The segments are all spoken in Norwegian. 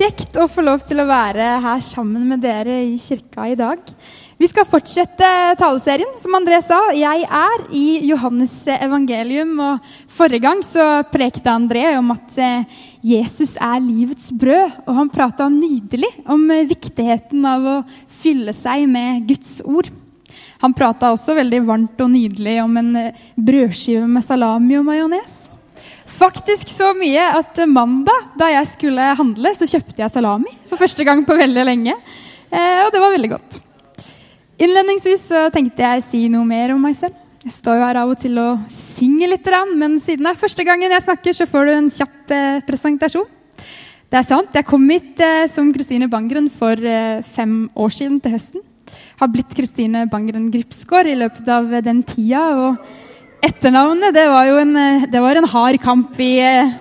Kjekt å få lov til å være her sammen med dere i kirka i dag. Vi skal fortsette taleserien, som André sa. Jeg er i Johannes evangelium. og Forrige gang så prekte André om at eh, Jesus er livets brød. Og han prata nydelig om viktigheten av å fylle seg med Guds ord. Han prata også veldig varmt og nydelig om en eh, brødskive med salami og majones. Faktisk så mye at mandag, da jeg skulle handle, så kjøpte jeg salami for første gang på veldig lenge. Eh, og det var veldig godt. Innledningsvis så tenkte jeg si noe mer om meg selv. Jeg står jo her av og til og synger litt, men siden det er første gangen jeg snakker, så får du en kjapp eh, presentasjon. Det er sant, jeg kom hit eh, som Kristine Bangren for eh, fem år siden til høsten. Har blitt Kristine Bangren Gripsgård i løpet av den tida. og Etternavnet det var jo en, eh, det var en hard kamp i, eh,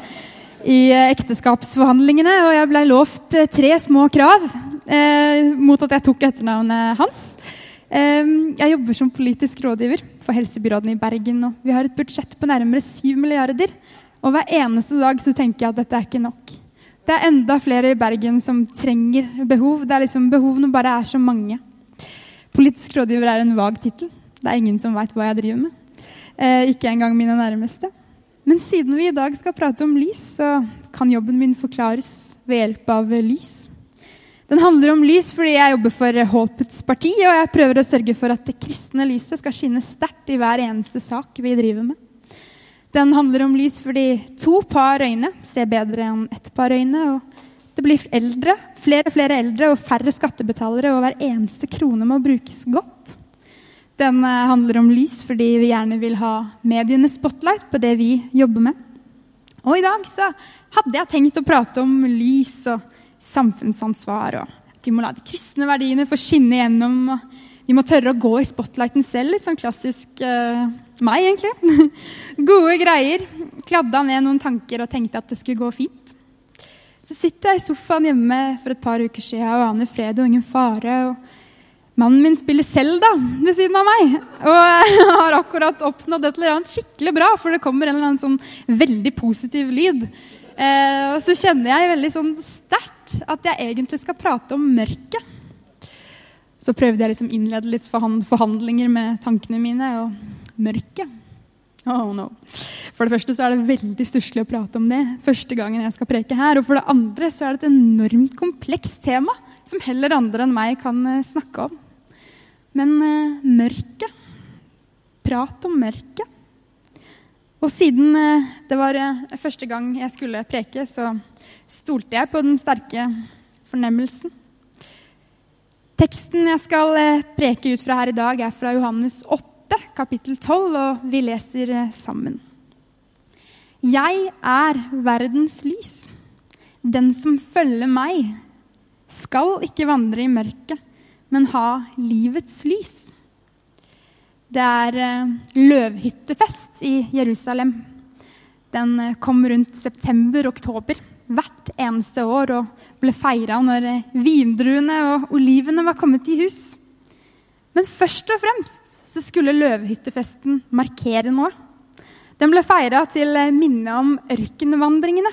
i, eh, ekteskapsforhandlingene. Og jeg ble lovt tre små krav eh, mot at jeg tok etternavnet hans. Eh, jeg jobber som politisk rådgiver for helsebyråden i Bergen. og Vi har et budsjett på nærmere 7 milliarder. Og hver eneste dag så tenker jeg at dette er ikke nok. Det er enda flere i Bergen som trenger behov. Det er liksom Behovene bare er så mange. Politisk rådgiver er en vag tittel. Det er ingen som veit hva jeg driver med. Eh, ikke engang mine nærmeste. Men siden vi i dag skal prate om lys, så kan jobben min forklares ved hjelp av lys. Den handler om lys fordi jeg jobber for Håpets parti, og jeg prøver å sørge for at det kristne lyset skal skinne sterkt i hver eneste sak vi driver med. Den handler om lys fordi to par øyne ser bedre enn ett par øyne. og Det blir eldre, flere og flere eldre og færre skattebetalere, og hver eneste krone må brukes godt. Den eh, handler om lys fordi vi gjerne vil ha mediene spotlight på det vi jobber med. Og i dag så hadde jeg tenkt å prate om lys og samfunnsansvar. og At vi må la de kristne verdiene få skinne gjennom. og Vi må tørre å gå i spotlighten selv. Litt sånn klassisk uh, meg, egentlig. Gode greier. Kladda ned noen tanker og tenkte at det skulle gå fint. Så sitter jeg i sofaen hjemme for et par uker siden og aner fred og ingen fare. og Mannen min spiller Selda ved siden av meg og har akkurat oppnådd et eller annet skikkelig bra, for det kommer en eller annen sånn veldig positiv lyd. Eh, og så kjenner jeg veldig sånn sterkt at jeg egentlig skal prate om mørket. Så prøvde jeg liksom innlede litt forhandlinger med tankene mine, og mørket Oh no. For det første så er det veldig stusslig å prate om det første gangen jeg skal preke her. Og for det andre så er det et enormt komplekst tema som heller andre enn meg kan eh, snakke om. Men eh, mørket Prat om mørket. Og siden eh, det var eh, første gang jeg skulle preke, så stolte jeg på den sterke fornemmelsen. Teksten jeg skal eh, preke ut fra her i dag, er fra Johannes 8, kapittel 12, og vi leser eh, sammen. Jeg er verdens lys. Den som følger meg, skal ikke vandre i mørket men ha livets lys. Det er eh, løvhyttefest i Jerusalem. Den eh, kom rundt september-oktober hvert eneste år og ble feira når eh, vindruene og olivene var kommet i hus. Men først og fremst så skulle løvhyttefesten markere noe. Den ble feira til minne om ørkenvandringene,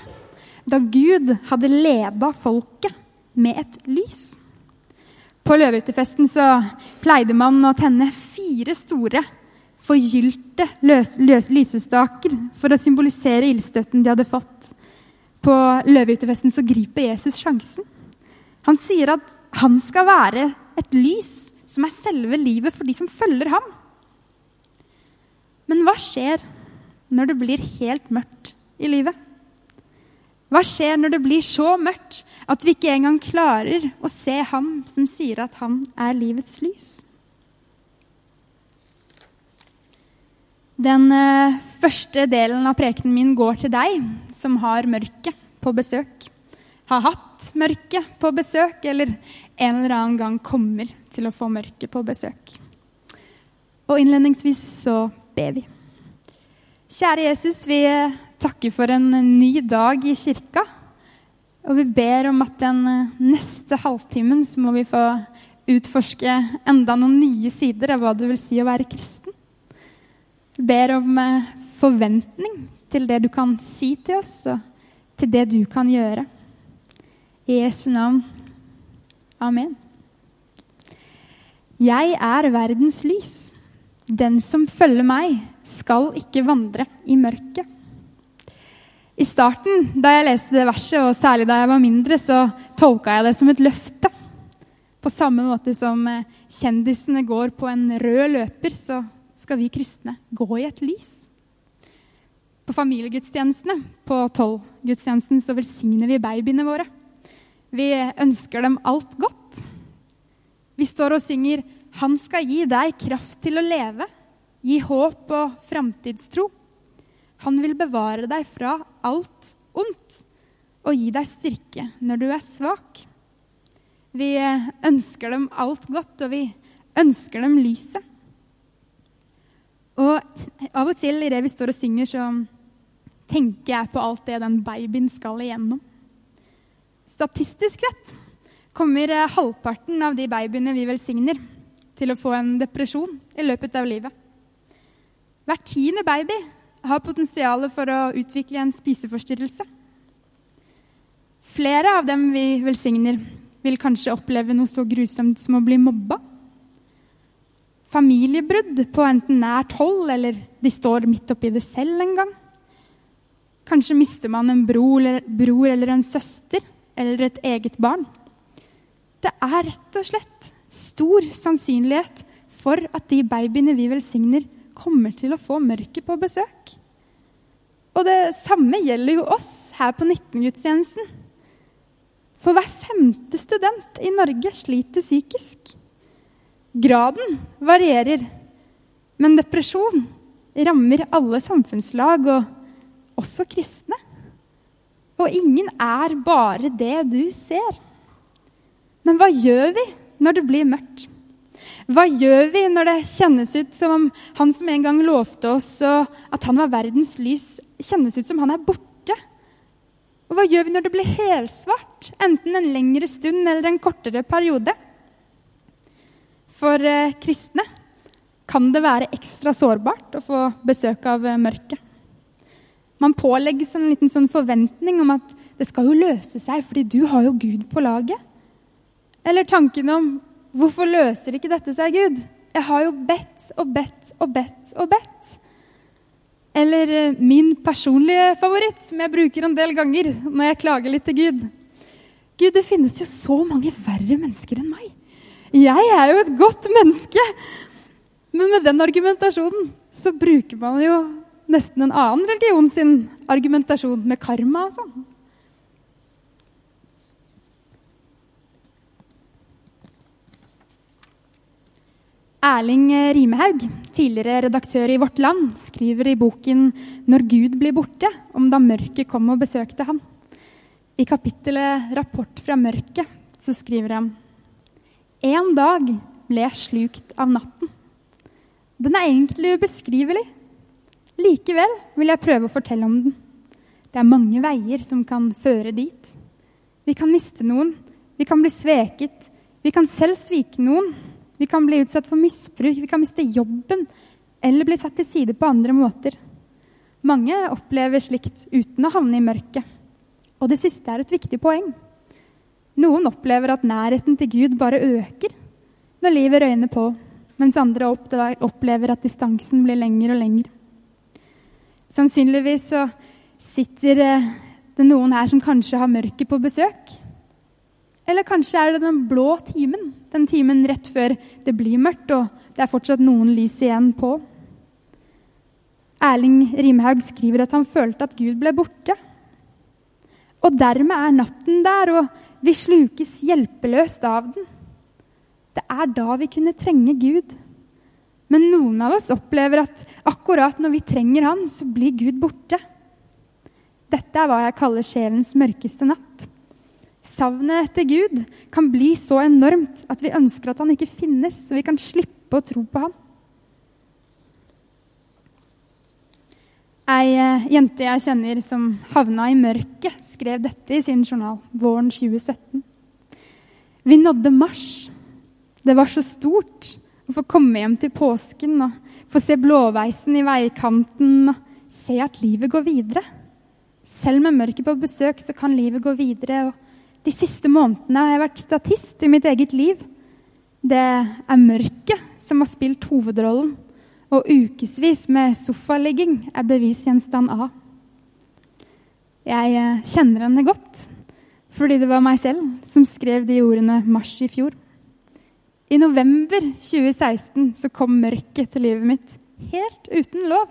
da Gud hadde leda folket med et lys. På løvehyttefesten pleide man å tenne fire store, forgylte lysestaker for å symbolisere ildstøtten de hadde fått. På løvehyttefesten så griper Jesus sjansen. Han sier at han skal være et lys som er selve livet for de som følger ham. Men hva skjer når det blir helt mørkt i livet? Hva skjer når det blir så mørkt at vi ikke engang klarer å se ham som sier at han er livets lys? Den eh, første delen av prekenen min går til deg som har mørket på besøk. Har hatt mørket på besøk, eller en eller annen gang kommer til å få mørket på besøk. Og innledningsvis så ber vi. Kjære Jesus, vi takker for en ny dag i kirka. Og vi ber om at den neste halvtimen så må vi få utforske enda noen nye sider av hva det vil si å være kristen. Vi ber om eh, forventning til det du kan si til oss, og til det du kan gjøre. I Jesu navn. Amen. Jeg er verdens lys. Den som følger meg, skal ikke vandre i mørket. I starten, da jeg leste det verset, og særlig da jeg var mindre, så tolka jeg det som et løfte. På samme måte som eh, kjendisene går på en rød løper, så skal vi kristne gå i et lys. På familiegudstjenestene, på tolvgudstjenesten, så velsigner vi babyene våre. Vi ønsker dem alt godt. Vi står og synger 'Han skal gi deg kraft til å leve', gi håp og framtidstro. Han vil bevare deg fra alt ondt og gi deg styrke når du er svak. Vi ønsker dem alt godt, og vi ønsker dem lyset. Og av og til i det vi står og synger, så tenker jeg på alt det den babyen skal igjennom. Statistisk sett kommer halvparten av de babyene vi velsigner, til å få en depresjon i løpet av livet. Hver tiende baby har potensial for å utvikle en spiseforstyrrelse. Flere av dem vi velsigner, vil kanskje oppleve noe så grusomt som å bli mobba. Familiebrudd på enten nært hold eller de står midt oppi det selv en gang. Kanskje mister man en bror eller, en søster eller et eget barn. Det er rett og slett stor sannsynlighet for at de babyene vi velsigner, kommer til å få mørket på besøk. Og det samme gjelder jo oss her på 19-gudstjenesten. For hver femte student i Norge sliter psykisk. Graden varierer, men depresjon rammer alle samfunnslag, og også kristne. Og ingen er bare det du ser. Men hva gjør vi når det blir mørkt? Hva gjør vi når det kjennes ut som om han som en gang lovte oss at han var verdens lys, kjennes ut som han er borte? Og hva gjør vi når det blir helsvart, enten en lengre stund eller en kortere periode? For eh, kristne kan det være ekstra sårbart å få besøk av eh, mørket. Man pålegges en liten sånn forventning om at det skal jo løse seg, fordi du har jo Gud på laget. Eller tanken om hvorfor løser ikke dette seg, Gud? Jeg har jo bedt og bedt og bedt og bedt. Eller eh, min personlige favoritt, som jeg bruker en del ganger når jeg klager litt til Gud. Gud, det finnes jo så mange verre mennesker enn meg. Jeg er jo et godt menneske. Men med den argumentasjonen så bruker man jo nesten en annen religion sin argumentasjon, med karma og sånn. Erling Rimehaug, tidligere redaktør i Vårt Land, skriver i boken 'Når Gud blir borte', om da mørket kom og besøkte ham. I kapittelet 'Rapport fra mørket' så skriver han En dag ble jeg slukt av natten. Den er egentlig ubeskrivelig. Likevel vil jeg prøve å fortelle om den. Det er mange veier som kan føre dit. Vi kan miste noen, vi kan bli sveket, vi kan selv svike noen. Vi kan bli utsatt for misbruk, vi kan miste jobben eller bli satt til side på andre måter. Mange opplever slikt uten å havne i mørket. Og det siste er et viktig poeng. Noen opplever at nærheten til Gud bare øker når livet røyner på, mens andre opplever at distansen blir lengre og lengre. Sannsynligvis så sitter eh, det noen her som kanskje har mørket på besøk. Eller kanskje er det den blå timen, den timen rett før det blir mørkt og det er fortsatt noen lys igjen på. Erling Rimhaug skriver at han følte at Gud ble borte. Og dermed er natten der, og vi slukes hjelpeløst av den. Det er da vi kunne trenge Gud. Men noen av oss opplever at akkurat når vi trenger Han, så blir Gud borte. Dette er hva jeg kaller sjelens mørkeste natt. Savnet etter Gud kan bli så enormt at vi ønsker at han ikke finnes, så vi kan slippe å tro på ham. Ei eh, jente jeg kjenner som havna i mørket, skrev dette i sin journal våren 2017. Vi nådde mars. Det var så stort å få komme hjem til påsken og få se blåveisen i veikanten og se at livet går videre. Selv med mørket på besøk så kan livet gå videre. og De siste månedene har jeg vært statist i mitt eget liv. Det er mørket som har spilt hovedrollen, og ukevis med sofaligging er bevisgjenstand A. Jeg eh, kjenner henne godt, fordi det var meg selv som skrev de ordene mars i fjor. I november 2016 så kom mørket til livet mitt, helt uten lov.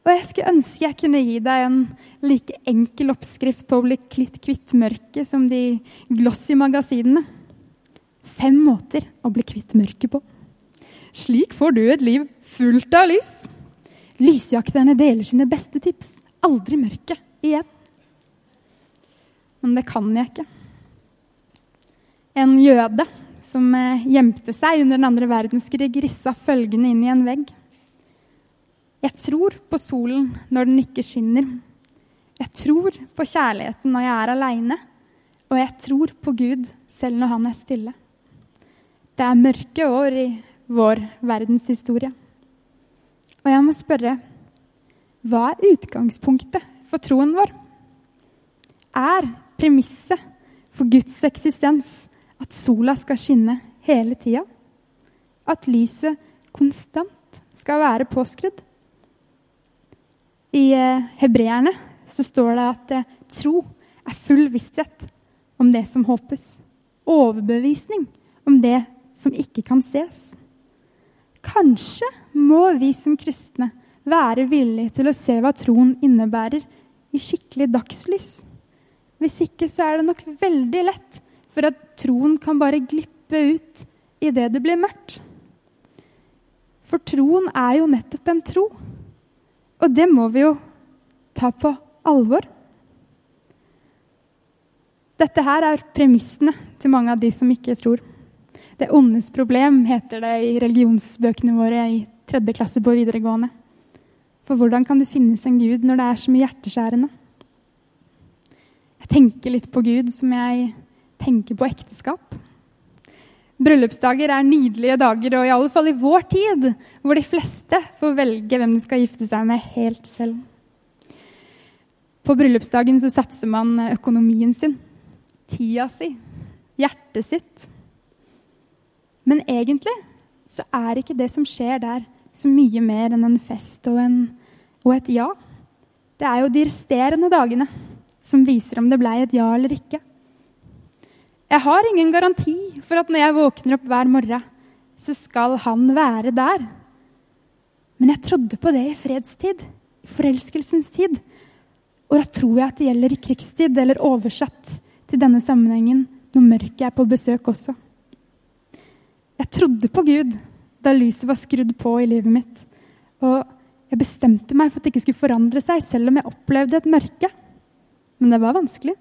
Og jeg skulle ønske jeg kunne gi deg en like enkel oppskrift på å bli klitt kvitt mørket som de glossy magasinene. Fem måter å bli kvitt mørket på. Slik får du et liv fullt av lys. Lysjakterne deler sine beste tips. Aldri mørket igjen. Men det kan jeg ikke. En jøde som eh, gjemte seg under den andre verdenskrig, rissa følgende inn i en vegg. Jeg tror på solen når den ikke skinner. Jeg tror på kjærligheten når jeg er aleine. Og jeg tror på Gud selv når han er stille. Det er mørke år i vår verdenshistorie. Og jeg må spørre hva er utgangspunktet for troen vår? Er premisset for Guds eksistens at sola skal skinne hele tida? At lyset konstant skal være påskrudd? I eh, hebreerne så står det at eh, tro er full visshet om det som håpes. Overbevisning om det som ikke kan ses. Kanskje må vi som kristne være villige til å se hva troen innebærer, i skikkelig dagslys. Hvis ikke så er det nok veldig lett for at troen kan bare glippe ut idet det blir mørkt. For troen er jo nettopp en tro. Og det må vi jo ta på alvor. Dette her er premissene til mange av de som ikke tror. Det ondes problem heter det i religionsbøkene våre i tredje klasse på videregående. For hvordan kan det finnes en Gud når det er så mye hjerteskjærende? Jeg tenker litt på Gud som jeg tenker på ekteskap. Bryllupsdager er nydelige dager, og i alle fall i vår tid, hvor de fleste får velge hvem de skal gifte seg med helt selv. På bryllupsdagen så satser man økonomien sin, tida si, hjertet sitt. Men egentlig så er ikke det som skjer der, så mye mer enn en fest og, en, og et ja. Det er jo de resterende dagene som viser om det blei et ja eller ikke. Jeg har ingen garanti for at når jeg våkner opp hver morgen, så skal han være der. Men jeg trodde på det i fredstid, i forelskelsens tid. Og da tror jeg at det gjelder i krigstid, eller oversatt til denne sammenhengen når mørket er på besøk også. Jeg trodde på Gud da lyset var skrudd på i livet mitt. Og jeg bestemte meg for at det ikke skulle forandre seg, selv om jeg opplevde et mørke. Men det var vanskelig.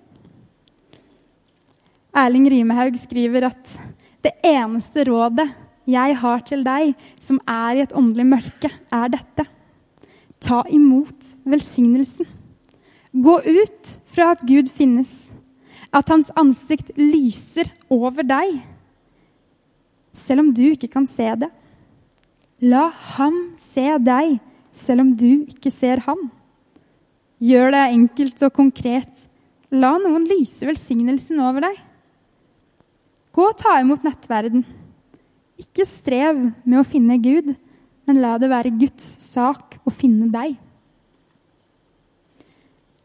Erling Rimehaug skriver at det eneste rådet jeg har til deg som er i et åndelig mørke, er dette. Ta imot velsignelsen. Gå ut fra at Gud finnes, at hans ansikt lyser over deg, selv om du ikke kan se det. La ham se deg, selv om du ikke ser ham. Gjør det enkelt og konkret. La noen lyse velsignelsen over deg. Gå og ta imot nattverden. Ikke strev med å finne Gud, men la det være Guds sak å finne deg.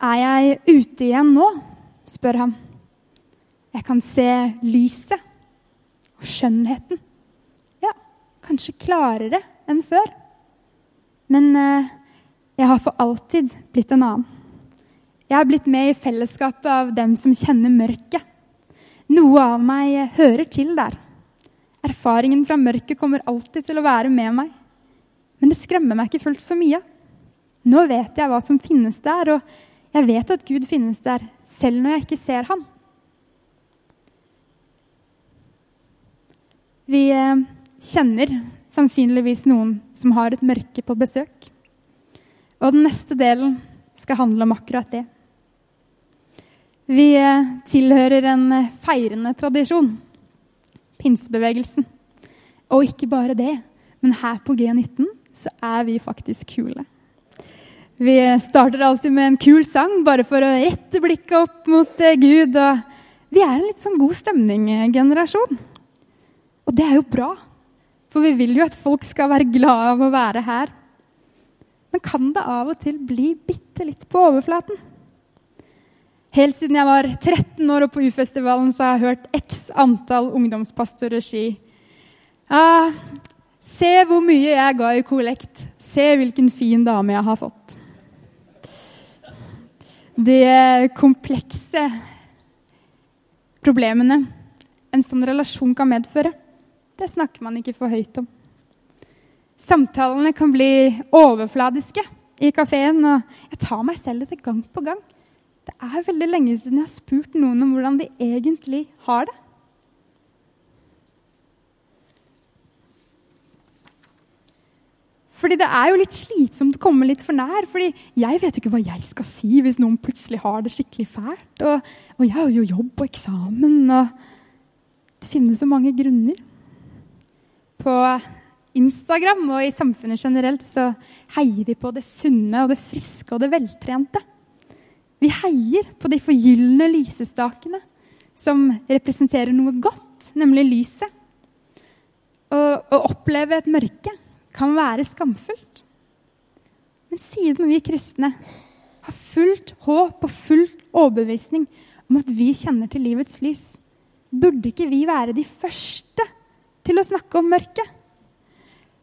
Er jeg ute igjen nå? spør han. Jeg kan se lyset og skjønnheten. Ja, kanskje klarere enn før. Men eh, jeg har for alltid blitt en annen. Jeg har blitt med i fellesskapet av dem som kjenner mørket. Noe av meg eh, hører til der. Erfaringen fra mørket kommer alltid til å være med meg. Men det skremmer meg ikke fullt så mye. Nå vet jeg hva som finnes der, og jeg vet at Gud finnes der, selv når jeg ikke ser ham. Vi eh, kjenner sannsynligvis noen som har et mørke på besøk. Og den neste delen skal handle om akkurat det. Vi eh, tilhører en eh, feirende tradisjon, pinsebevegelsen. Og ikke bare det, men her på G19 så er vi faktisk kule. Vi starter alltid med en kul sang bare for å rette blikket opp mot Gud. Og vi er en litt sånn god stemning-generasjon. Og det er jo bra, for vi vil jo at folk skal være glad av å være her. Men kan det av og til bli bitte litt på overflaten? Helt siden jeg var 13 år og på U-festivalen, så har jeg hørt x antall ungdomspastorer si ah, Se hvor mye jeg ga i kollekt. Se hvilken fin dame jeg har fått. De komplekse problemene en sånn relasjon kan medføre, det snakker man ikke for høyt om. Samtalene kan bli overfladiske i kafeen, og jeg tar meg selv i det gang på gang. Det er veldig lenge siden jeg har spurt noen om hvordan de egentlig har det. Fordi det er jo litt slitsomt å komme litt for nær. fordi jeg vet jo ikke hva jeg skal si hvis noen plutselig har det skikkelig fælt. Og, og jeg har jo jobb og eksamen, og det finnes så mange grunner på Instagram og i samfunnet generelt så heier vi på det sunne og det friske og det veltrente. Vi heier på de forgyllende lysestakene som representerer noe godt, nemlig lyset. Å oppleve et mørke kan være skamfullt. Men siden vi kristne har fullt håp og fullt overbevisning om at vi kjenner til livets lys, burde ikke vi være de første til å snakke om mørket?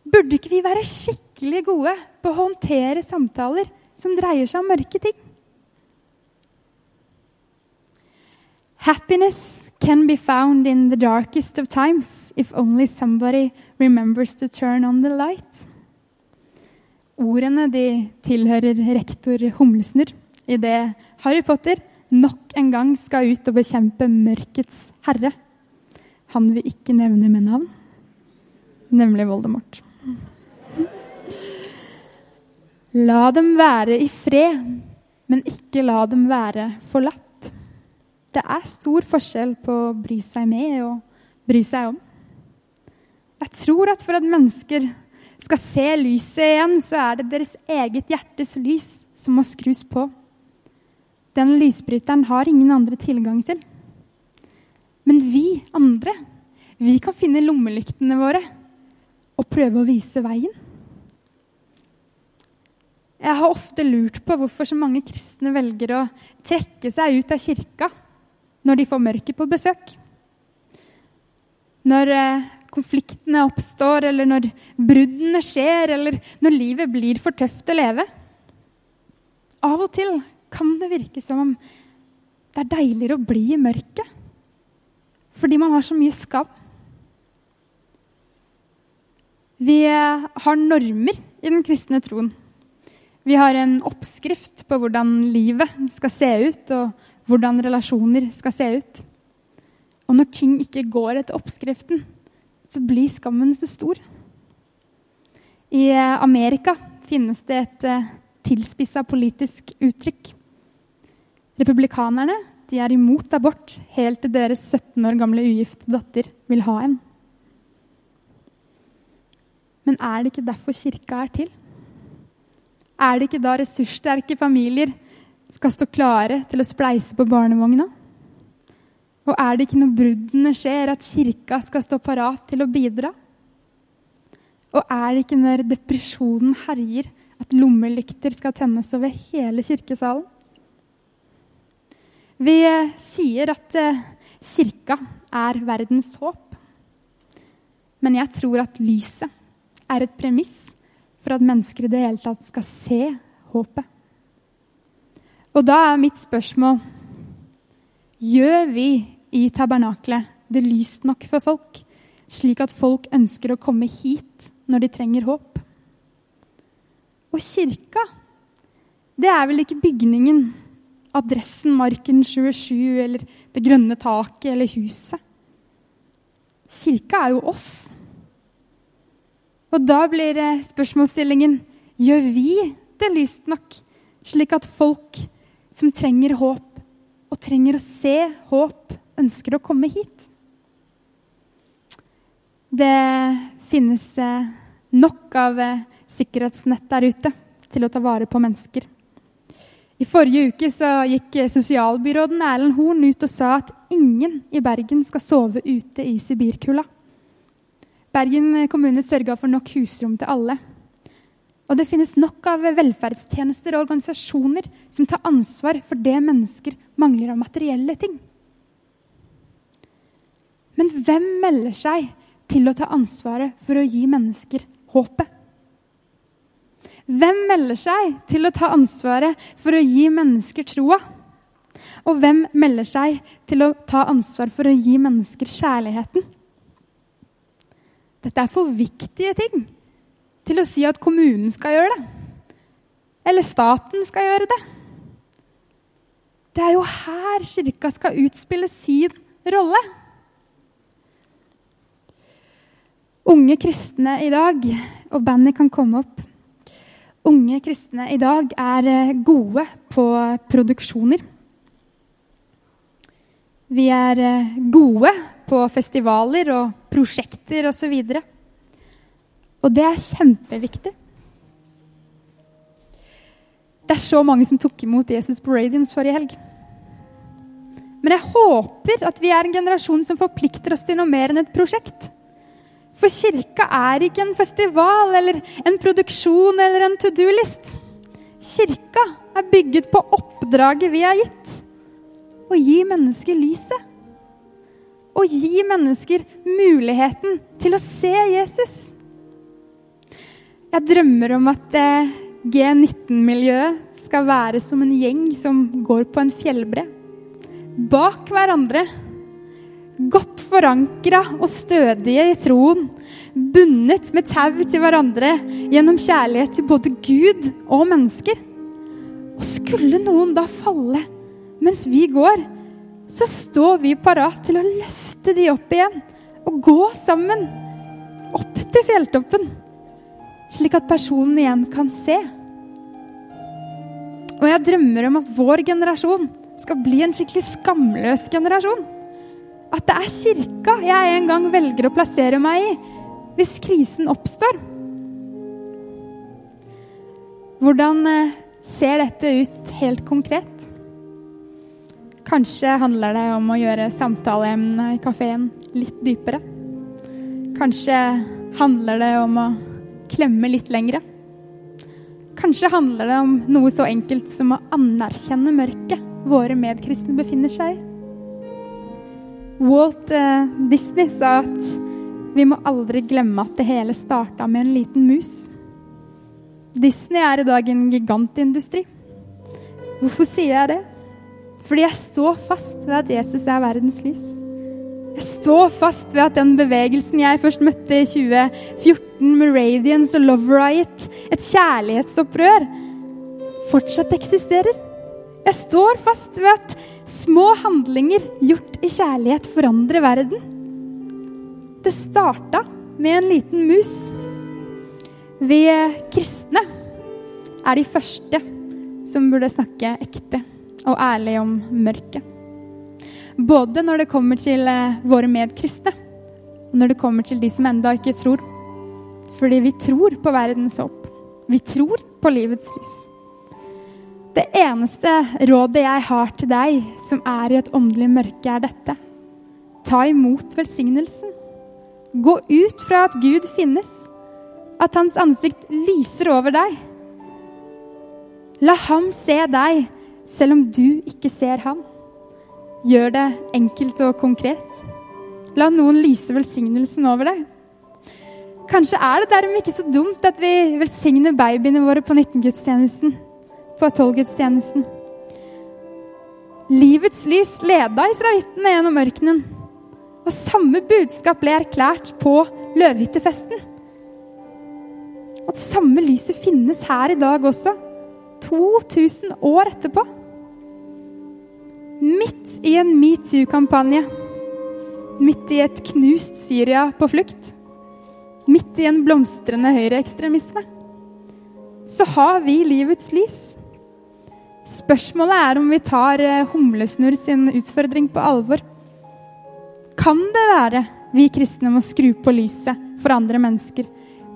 Burde ikke vi være skikkelig gode på å håndtere samtaler som dreier seg om mørke ting? Happiness can be found in the darkest of times if only somebody remembers to turn on the light. Ordene de tilhører rektor Humlesnurr idet Harry Potter nok en gang skal ut og bekjempe mørkets herre han vi ikke nevner med navn, nemlig Voldemort. La dem være i fred, men ikke la dem være forlatt. Det er stor forskjell på å bry seg med og bry seg om. Jeg tror at for at mennesker skal se lyset igjen, så er det deres eget hjertes lys som må skrus på. Den lysbryteren har ingen andre tilgang til. Men vi andre, vi kan finne lommelyktene våre og prøve å vise veien. Jeg har ofte lurt på hvorfor så mange kristne velger å trekke seg ut av kirka når de får mørket på besøk. Når eh, konfliktene oppstår, eller når bruddene skjer, eller når livet blir for tøft å leve. Av og til kan det virke som om det er deiligere å bli i mørket fordi man har så mye skam. Vi har normer i den kristne troen. Vi har en oppskrift på hvordan livet skal se ut, og hvordan relasjoner skal se ut. Og når ting ikke går etter oppskriften, så blir skammen så stor. I Amerika finnes det et eh, tilspissa politisk uttrykk. Republikanerne er imot abort helt til deres 17 år gamle ugifte datter vil ha en. Men er det ikke derfor kirka er til? Er det ikke da ressurssterke familier skal stå klare til å spleise på barnevogna? Og er det ikke når bruddene skjer, at kirka skal stå parat til å bidra? Og er det ikke når depresjonen herjer, at lommelykter skal tennes over hele kirkesalen? Vi sier at eh, kirka er verdens håp. Men jeg tror at lyset er et premiss for at mennesker i det hele tatt skal se håpet. Og da er mitt spørsmål Gjør vi i tabernaklet det lyst nok for folk, slik at folk ønsker å komme hit når de trenger håp? Og kirka, det er vel ikke bygningen adressen Marken 27 eller det grønne taket eller huset. Kirka er jo oss. Og da blir spørsmålsstillingen gjør vi det lyst nok, slik at folk som trenger håp, og trenger å se håp, ønsker å komme hit? Det finnes nok av sikkerhetsnett der ute til å ta vare på mennesker. I forrige uke gikk sosialbyråden Erlend Horn ut og sa at ingen i Bergen skal sove ute i sibirkulda. Bergen kommune sørga for nok husrom til alle. Og det finnes nok av velferdstjenester og organisasjoner som tar ansvar for det mennesker mangler av materielle ting. Men hvem melder seg til å ta ansvaret for å gi mennesker håpet? Hvem melder seg til å ta ansvaret for å gi mennesker troa? Og hvem melder seg til å ta ansvar for å gi mennesker kjærligheten? Dette er for viktige ting til å si at kommunen skal gjøre det. Eller staten skal gjøre det. Det er jo her kirka skal utspille sin rolle. Unge kristne i dag, og bandet kan komme opp Unge kristne i dag er eh, gode på produksjoner. Vi er eh, gode på festivaler og prosjekter osv. Og, så og det er kjempeviktig. Det er så mange som tok imot Jesus på Radiance forrige helg. Men jeg håper at vi er en generasjon som forplikter oss til noe mer enn et prosjekt. For kirka er ikke en festival eller en produksjon eller en to do-list. Kirka er bygget på oppdraget vi har gitt. Å gi mennesker lyset. Å gi mennesker muligheten til å se Jesus. Jeg drømmer om at eh, G19-miljøet skal være som en gjeng som går på en fjellbre. Bak hverandre godt forankra og stødige i troen, bundet med tau til hverandre gjennom kjærlighet til både Gud og mennesker. Og skulle noen da falle mens vi går, så står vi parat til å løfte de opp igjen og gå sammen opp til fjelltoppen, slik at personen igjen kan se. Og jeg drømmer om at vår generasjon skal bli en skikkelig skamløs generasjon. At det er kirka jeg en gang velger å plassere meg i hvis krisen oppstår. Hvordan eh, ser dette ut helt konkret? Kanskje handler det om å gjøre samtaleemnene i kafeen litt dypere. Kanskje handler det om å klemme litt lengre. Kanskje handler det om noe så enkelt som å anerkjenne mørket våre medkristne befinner seg i. Walt eh, Disney sa at vi må aldri glemme at det hele starta med en liten mus. Disney er i dag en gigantindustri. Hvorfor sier jeg det? Fordi jeg står fast ved at Jesus er verdens lys. Jeg står fast ved at den bevegelsen jeg først møtte i 2014 med Radiance og Love Riot, et kjærlighetsopprør, fortsatt eksisterer. Jeg står fast ved at små handlinger gjort i kjærlighet forandrer verden. Det starta med en liten mus. Vi kristne er de første som burde snakke ekte og ærlig om mørket. Både når det kommer til eh, våre medkristne, og når det kommer til de som enda ikke tror. Fordi vi tror på verdens håp. Vi tror på livets lys. Det eneste rådet jeg har til deg som er i et åndelig mørke, er dette. Ta imot velsignelsen. Gå ut fra at Gud finnes, at hans ansikt lyser over deg. La ham se deg, selv om du ikke ser ham. Gjør det enkelt og konkret. La noen lyse velsignelsen over deg. Kanskje er det dermed ikke så dumt at vi velsigner babyene våre på 19-gudstjenesten på 12-gudstjenesten. Livets lys leda israelittene gjennom ørkenen. Og samme budskap ble erklært på løvhyttefesten. Og samme lyset finnes her i dag også, 2000 år etterpå. Midt i en metoo-kampanje. midt i et knust Syria på flukt, midt i en blomstrende høyreekstremisme, så har vi livets lys. Spørsmålet er om vi tar humlesnur Humlesnurr sin utfordring på alvor. Kan det være vi kristne må skru på lyset for andre mennesker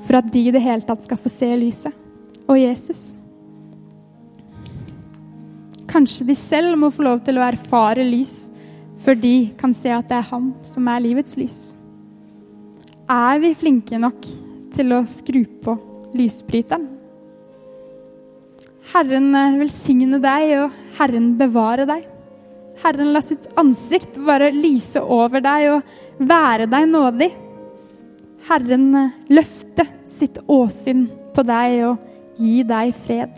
for at de i det hele tatt skal få se lyset og Jesus? Kanskje de selv må få lov til å erfare lys før de kan se at det er han som er livets lys. Er vi flinke nok til å skru på lysbryteren? Herren eh, velsigne deg, og Herren bevare deg. Herren la sitt ansikt bare lyse over deg og være deg nådig. Herren eh, løfte sitt åsyn på deg og gi deg fred.